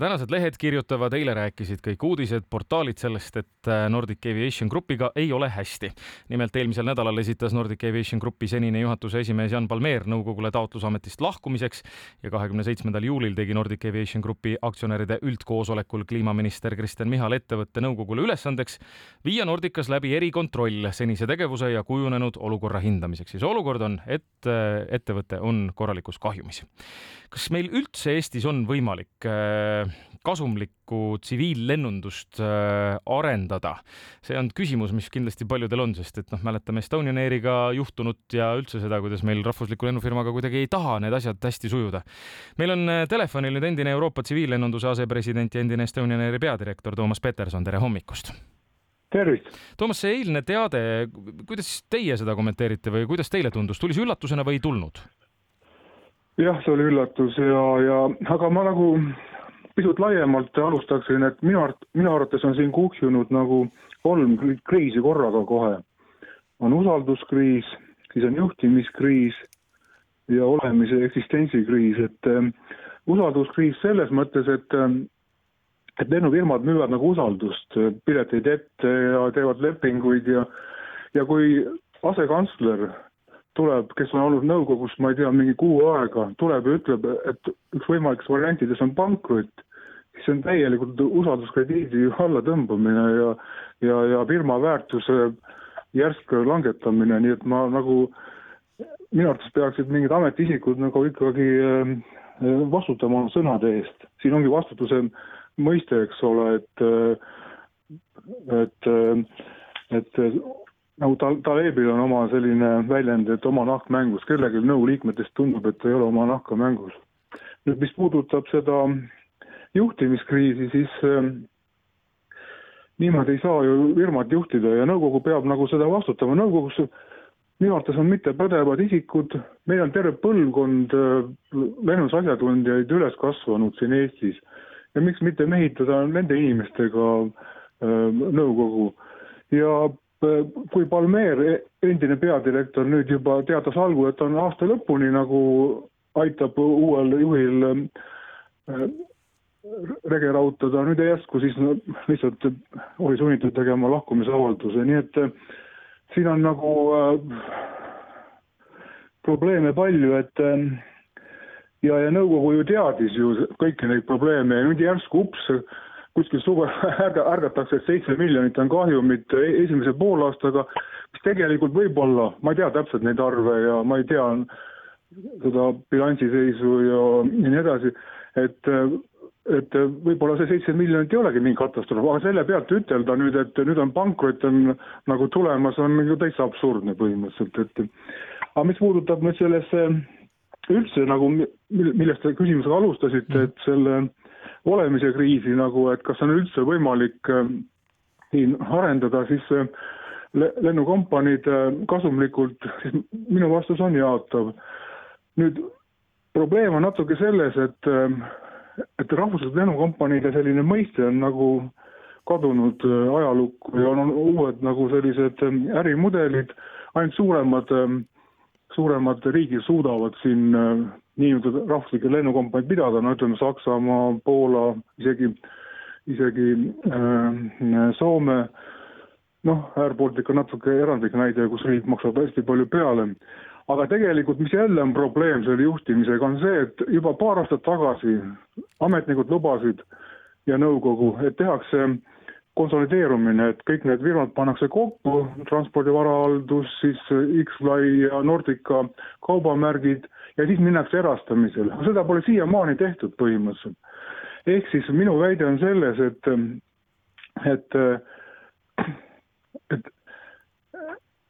tänased lehed kirjutavad, eile rääkisid kõik uudised, portaalid sellest, et äh, Nordic Aviation Grupiga ei ole hästi. nimelt eelmisel nädalal esitas Nordic Aviation Grupi senine juhatuse esimees Jan Palmeer nõukogule taotluse ametist lahkumiseks ja kahekümne seitsmendal juulil tegi Nordic Aviation Grupi aktsionäride üldkoosolekul kliimaminister Kristen Michal ettevõtte nõukogule ülesandeks viia Nordicas läbi erikontroll senise tegevuse ja kujunenud olukorra hindamiseks see olukord on, et äh, ettevõte on korralikus kahjumis. kas meil üldse Eestis on võimalik äh, kasumlikku tsiviillennundust äh, arendada? see on küsimus, mis kindlasti paljudel on, sest et noh, mäletame Estonian Airiga juhtunut ja üldse seda, kuidas meil rahvusliku lennufirmaga kuidagi ei taha need asjad hästi sujuda. meil on äh, telefonil nüüd endine Euroopa tsiviillennunduse asepresident ja endine Estonian Airi peadirektor Toomas Peterson, tere hommikust! tervist! Toomas, see eilne teade, kuidas teie seda kommenteerite või kuidas teile tundus, tuli see üllatusena või ei tulnud? jah, see oli üllatus ja, ja aga ma nagu pisut laiemalt alustaksin, et minu art-, minu arvates on siin kuhjunud nagu kolm kriisi korraga kohe. on usalduskriis, siis on juhtimiskriis ja olemise eksistentsikriis, et äh, usalduskriis selles mõttes, et äh, et lennufirmad müüvad nagu usaldust, pileteid ette ja teevad lepinguid ja ja kui asekantsler tuleb, kes on olnud nõukogus, ma ei tea, mingi kuu aega, tuleb ja ütleb, et üks võimalikest variantidest on pankrot, siis on täielikult usalduskrediidi allatõmbamine ja, ja, ja firma väärtuse järsk langetamine, nii et ma nagu, minu arvates peaksid mingid ametiisikud nagu ikkagi äh, vastutama oma sõnade eest. siin ongi vastutuse mõiste, eks ole, et, äh, et, äh, et nagu Tal-, Talebil on oma selline väljend, et oma nahk mängus, kellelgi nõukogu liikmetest tundub, et ei ole oma nahka mängus. nüüd, mis puudutab seda juhtimiskriisi, siis äh, niimoodi ei saa ju firmat juhtida ja nõukogu peab nagu seda vastutama, nõukogus minu arvates on mittepädevad isikud, meil on terve põlvkond äh, lennundusasjatundjaid üles kasvanud siin Eestis. Ja miks mitte mehitada nende inimestega äh, nõukogu. Ja kui Palmeer, e-, endine peadirektor, nüüd juba teatas algul, et on aasta lõpuni nagu aitab uuel juhil äh, rege rautada, nüüd järsku siis no, lihtsalt oli sunnitud tegema lahkumisavalduse, nii et äh, siin on nagu äh, probleeme palju, et äh, ja, ja nõukogu ju teadis ju kõiki neid probleeme ja nüüd järsku ups, kuskil suve ärga, ärgatakse, et seitse miljonit on kahjumit e-, esimese poolaastaga, mis tegelikult võib olla, ma ei tea täpselt neid arve ja ma ei tea seda bilansiseisu ja, nii edasi, et et võib-olla see seitse miljonit ei olegi mingi katastroof, aga selle pealt ütelda nüüd, et nüüd on pankrot on nagu tulemas, on ju täitsa absurdne põhimõtteliselt, et aga mis puudutab nüüd sellesse üldse nagu, millest te küsimusega alustasite, et selle olemise kriisi nagu, et kas on üldse võimalik äh, siin arendada, siis äh, lennukompaniid äh, kasumlikult, siis minu vastus on jaatav. nüüd probleem on natuke selles, et, et rahvuslikud lennukompaniide selline mõiste on nagu kadunud ajalukku ja on uued nagu sellised ärimudelid, ainult suuremad, suuremad riigid suudavad siin nii-öelda rahvuslikke lennukompaniid pidada, no ütleme Saksamaa, Poola, isegi, isegi äh, Soome, noh, Baltic on natuke erandlik näide, kus riik maksab hästi palju peale. aga tegelikult, mis jälle on probleem selle juhtimisega, on see, et juba paar aastat tagasi ametnikud lubasid ja nõukogu, et tehakse konsolideerumine, et kõik need firmad pannakse kokku, transpordi varahaldus, siis X-Fly ja Nordica kaubamärgid ja siis minnakse erastamisele, seda pole siiamaani tehtud põhimõtteliselt. ehk siis minu väide on selles, et, et, et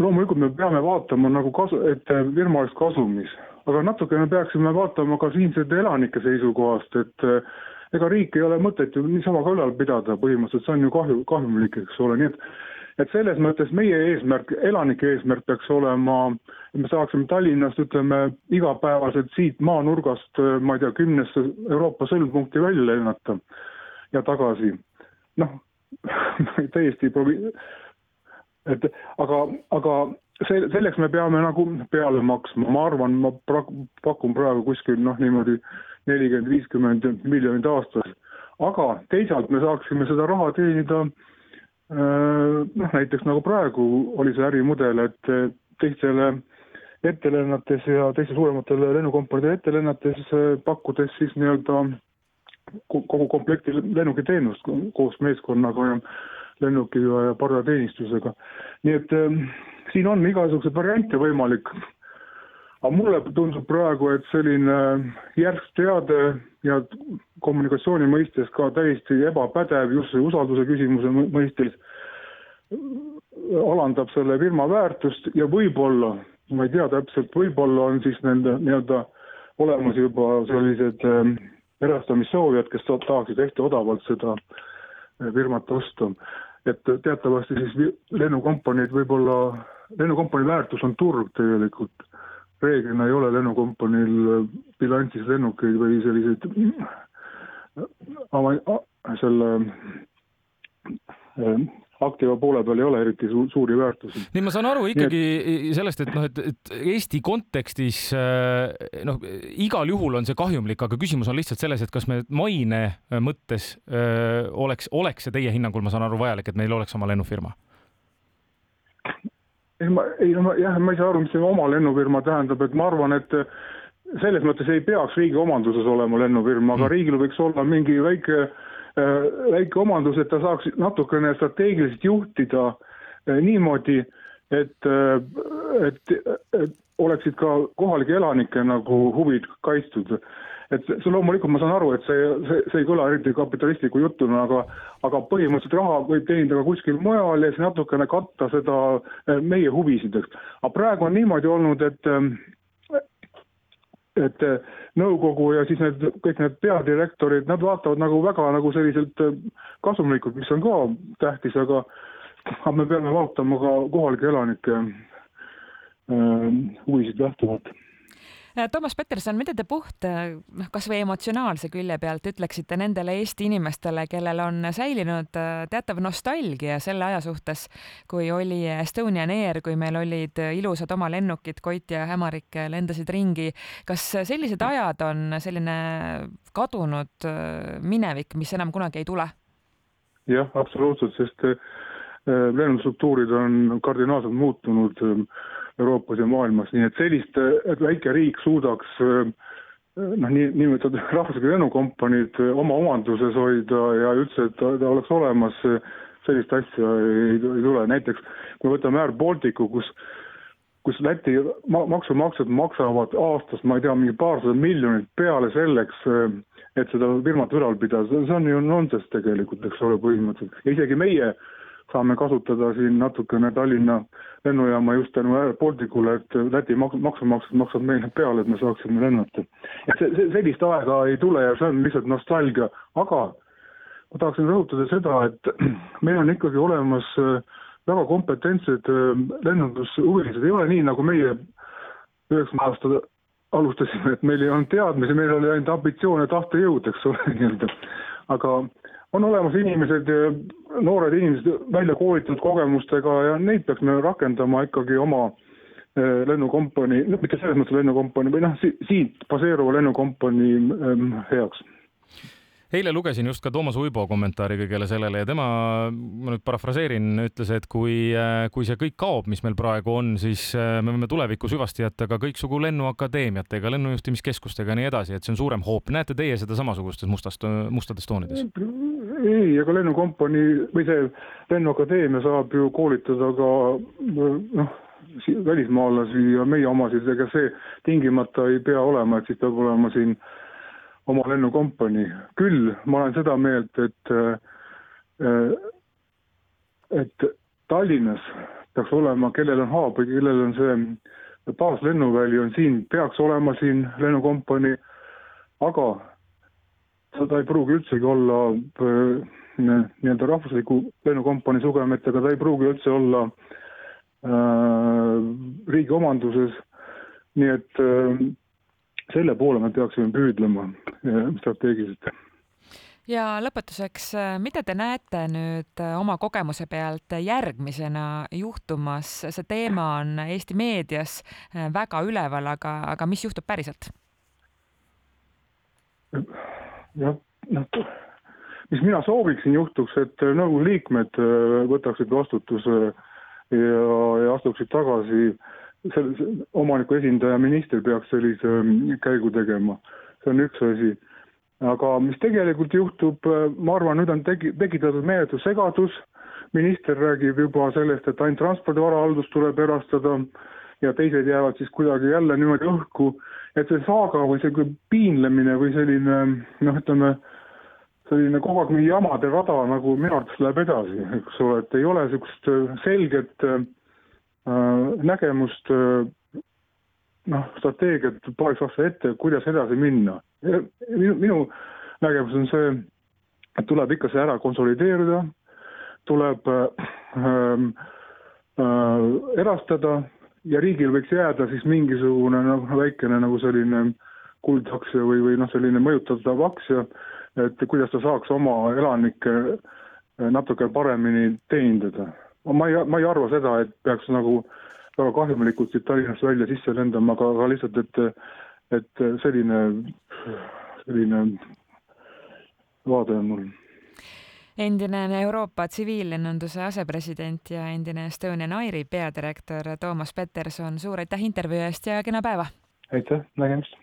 loomulikult me peame vaatama nagu kasu, et firma oleks kasumis, aga natuke me peaksime vaatama ka siinsete elanike seisukohast, et ega riik ei ole mõtet ju niisama ka ülal pidada põhimõtteliselt, see on ju kahju, kahjumlik, eks ole, nii et et selles mõttes meie eesmärk, elanike eesmärk peaks olema, et me saaksime Tallinnast, ütleme, igapäevaselt siit maanurgast, ma ei tea, kümnesse Euroopa sõlmpunkti välja lennata ja tagasi. noh täiesti provi-, et aga, aga see, selleks me peame nagu peale maksma, ma arvan, ma pra-, pakun praegu kuskil noh, niimoodi nelikümmend, viiskümmend miljonit aastas aga teisalt me saaksime seda raha teenida noh, näiteks nagu praegu oli see ärimudel, et teistele ette lennates ja teiste suurematele lennukompaniidele ette lennates pakkudes siis nii-öelda kogu komplekti lennukiteenust koos meeskonnaga ja lennukiga ja pardateenistusega. nii et äh, siin on igasuguseid variante võimalik aga mulle tundub praegu, et selline järsk teade ja kommunikatsiooni mõistes ka täiesti ebapädev just usalduse küsimuse mõistes alandab selle firma väärtust ja võib-olla, ma ei tea täpselt, võib-olla on siis nende nii-öelda olemas juba sellised äh, erastamissoovijad, kes tahaksid hästi odavalt seda äh, firmat osta. et teatavasti siis lennukompaniid võib-olla, lennukompanii väärtus on turg tegelikult reeglina ei ole lennukompaniil bilansis lennukeid või selliseid selle äh, aktiva poole peal ei ole eriti su suuri väärtusi. nii ma saan aru ikkagi et... sellest, et noh, et, et Eesti kontekstis äh, noh, igal juhul on see kahjumlik, aga küsimus on lihtsalt selles, et kas me maine mõttes öö, äh, oleks, oleks see teie hinnangul, ma saan aru, vajalik, et meil oleks oma lennufirma? Ei ma, ei no ma jah, ma ei saa aru, mis see oma lennufirma tähendab, et ma arvan, et selles mõttes ei peaks riigi omanduses olema lennufirma, aga mm. riigil võiks olla mingi väike äh,, väike omandus, et ta saaks natukene strateegiliselt juhtida äh, niimoodi, et et, et oleksid ka kohalike elanike nagu huvid kaitstud et see loomulikult ma saan aru, et see, see, see ei kõla eriti kapitalistliku jutuna, aga aga põhimõtteliselt raha võib teenida ka kuskil mujal ja siis natukene katta seda eh, meie huvisid, eks. aga praegu on niimoodi olnud, et eh, et eh, nõukogu ja siis need, kõik need peadirektorid, nad vaatavad nagu väga nagu selliselt kasumlikult, mis on ka tähtis, aga aga me peame vaatama ka kohalike elanike huvisid lähtuvalt Äh, Toomas Peterson, mida te puht noh, kasvõi emotsionaalse külje pealt ütleksite nendele Eesti inimestele, kellel on säilinud äh, teatav nostalgia selle aja suhtes, kui oli Estonian Air, kui meil olid ilusad oma lennukid, Koit ja Hämarik lendasid ringi. kas sellised ajad on selline kadunud minevik, mis enam kunagi ei tule? jah, absoluutselt, sest lennundusstruktuurid on kardinaalselt muutunud Euroopas ja maailmas, nii et sellist, et väike riik suudaks noh, nii, nimetatud rahvuslikud lennukompaniid oma omanduses hoida ja üldse, et ta, ta oleks olemas, sellist asja ei, ei tule, näiteks kui me võtame Air Balticu, kus kus Läti ma-, maksumaksjad maksavad aastas, ma ei tea, mingi paarsada miljonit peale selleks, et seda firmat ülal pidada, see on ju nonsenss tegelikult, eks ole, põhimõtteliselt. ja isegi meie saame kasutada siin natukene Tallinna lennujaama just tänu Balticule, et Läti maks-, maksumaksjad maksavad meile peale, et me saaksime lennata. et see, see, sellist aega ei tule ja see on lihtsalt nostalgia, aga ma tahaksin rõhutada seda, et meil on ikkagi olemas äh, väga kompetentsed äh, lennundushuvilised, ei ole nii, nagu meie üheksakümne aasta alustasime, et meil ei olnud teadmisi, meil oli ainult ambitsioon ja tahtejõud, eks ole, nii-öelda. aga on olemas inimesed, noored inimesed välja koolitatud kogemustega ja neid peaks me rakendama ikkagi oma eh, lennukompanii, no mitte selles mõttes lennukompanii või noh, siit baseeruva lennukompanii ehm, heaks eile lugesin just ka Toomas Uibo kommentaari kõigele sellele ja tema, ma nüüd parafraseerin, ütles, et kui, kui see kõik kaob, mis meil praegu on, siis äh, me võime tulevikus hüvasti jätta ka kõiksugu lennuakadeemiatega, lennujuhtimiskeskustega ja nii edasi, et see on suurem hoop. näete teie seda samasugustes mustast, mustades toonides? Ei, aga lennukompanii või see lennuakadeemia saab ju koolitada ka noh, välismaalasi ja meie omasid, ega see tingimata ei pea olema, et siis peab olema siin oma lennukompanii. küll ma olen seda meelt, et äh, et Tallinnas peaks olema, kellel on haab või kellel on see baaslennuväli on siin, peaks olema siin lennukompanii, aga seda ei pruugi üldsegi olla äh, nii-öelda rahvusliku lennukompanii sugemetega, ta ei pruugi üldse olla äh, riigi omanduses, nii et äh, selle poole me peaksime püüdlema strateegiliselt. Ja lõpetuseks, mida te näete nüüd oma kogemuse pealt järgmisena juhtumas, see teema on Eesti meedias väga üleval, aga, aga mis juhtub päriselt? Jah, noh, mis mina sooviksin juhtuks, et nõukogu liikmed võtaksid vastutuse ja, ja astuksid tagasi, selle, omaniku esindaja minister peaks sellise käigu tegema, see on üks asi. Aga mis tegelikult juhtub, ma arvan, nüüd on tegi, tekitatud meeletu segadus, minister räägib juba sellest, et ainult transpordivarahaldus tuleb erastada ja teised jäävad siis kuidagi jälle niimoodi õhku, et see saaga või see piinlemine või selline noh, ütleme, selline kogu aeg mingi jamade rada nagu minu arvates läheb edasi, eks ole, et ei ole niisugust selget äh, nägemust äh, noh, strateegiat paariks aastaks ette, kuidas edasi minna. minu, minu nägemus on see, et tuleb ikka see ära konsolideerida, tuleb äh, äh, erastada ja riigil võiks jääda siis mingisugune noh, väikene nagu selline kuldaktsia või, või noh, selline mõjutatav aktsia, et kuidas ta saaks oma elanikke natuke paremini teenindada. ma ei, ma ei arva seda, et peaks nagu väga kahjulikult siit Tallinnast välja sisse lendama, aga, aga lihtsalt, et, et selline, selline vaade on mul endine Euroopa tsiviillennunduse asepresident ja endine Estonian Airi peadirektor Toomas Peterson, suur aitäh intervjuu eest ja kena päeva! aitäh, nägemist!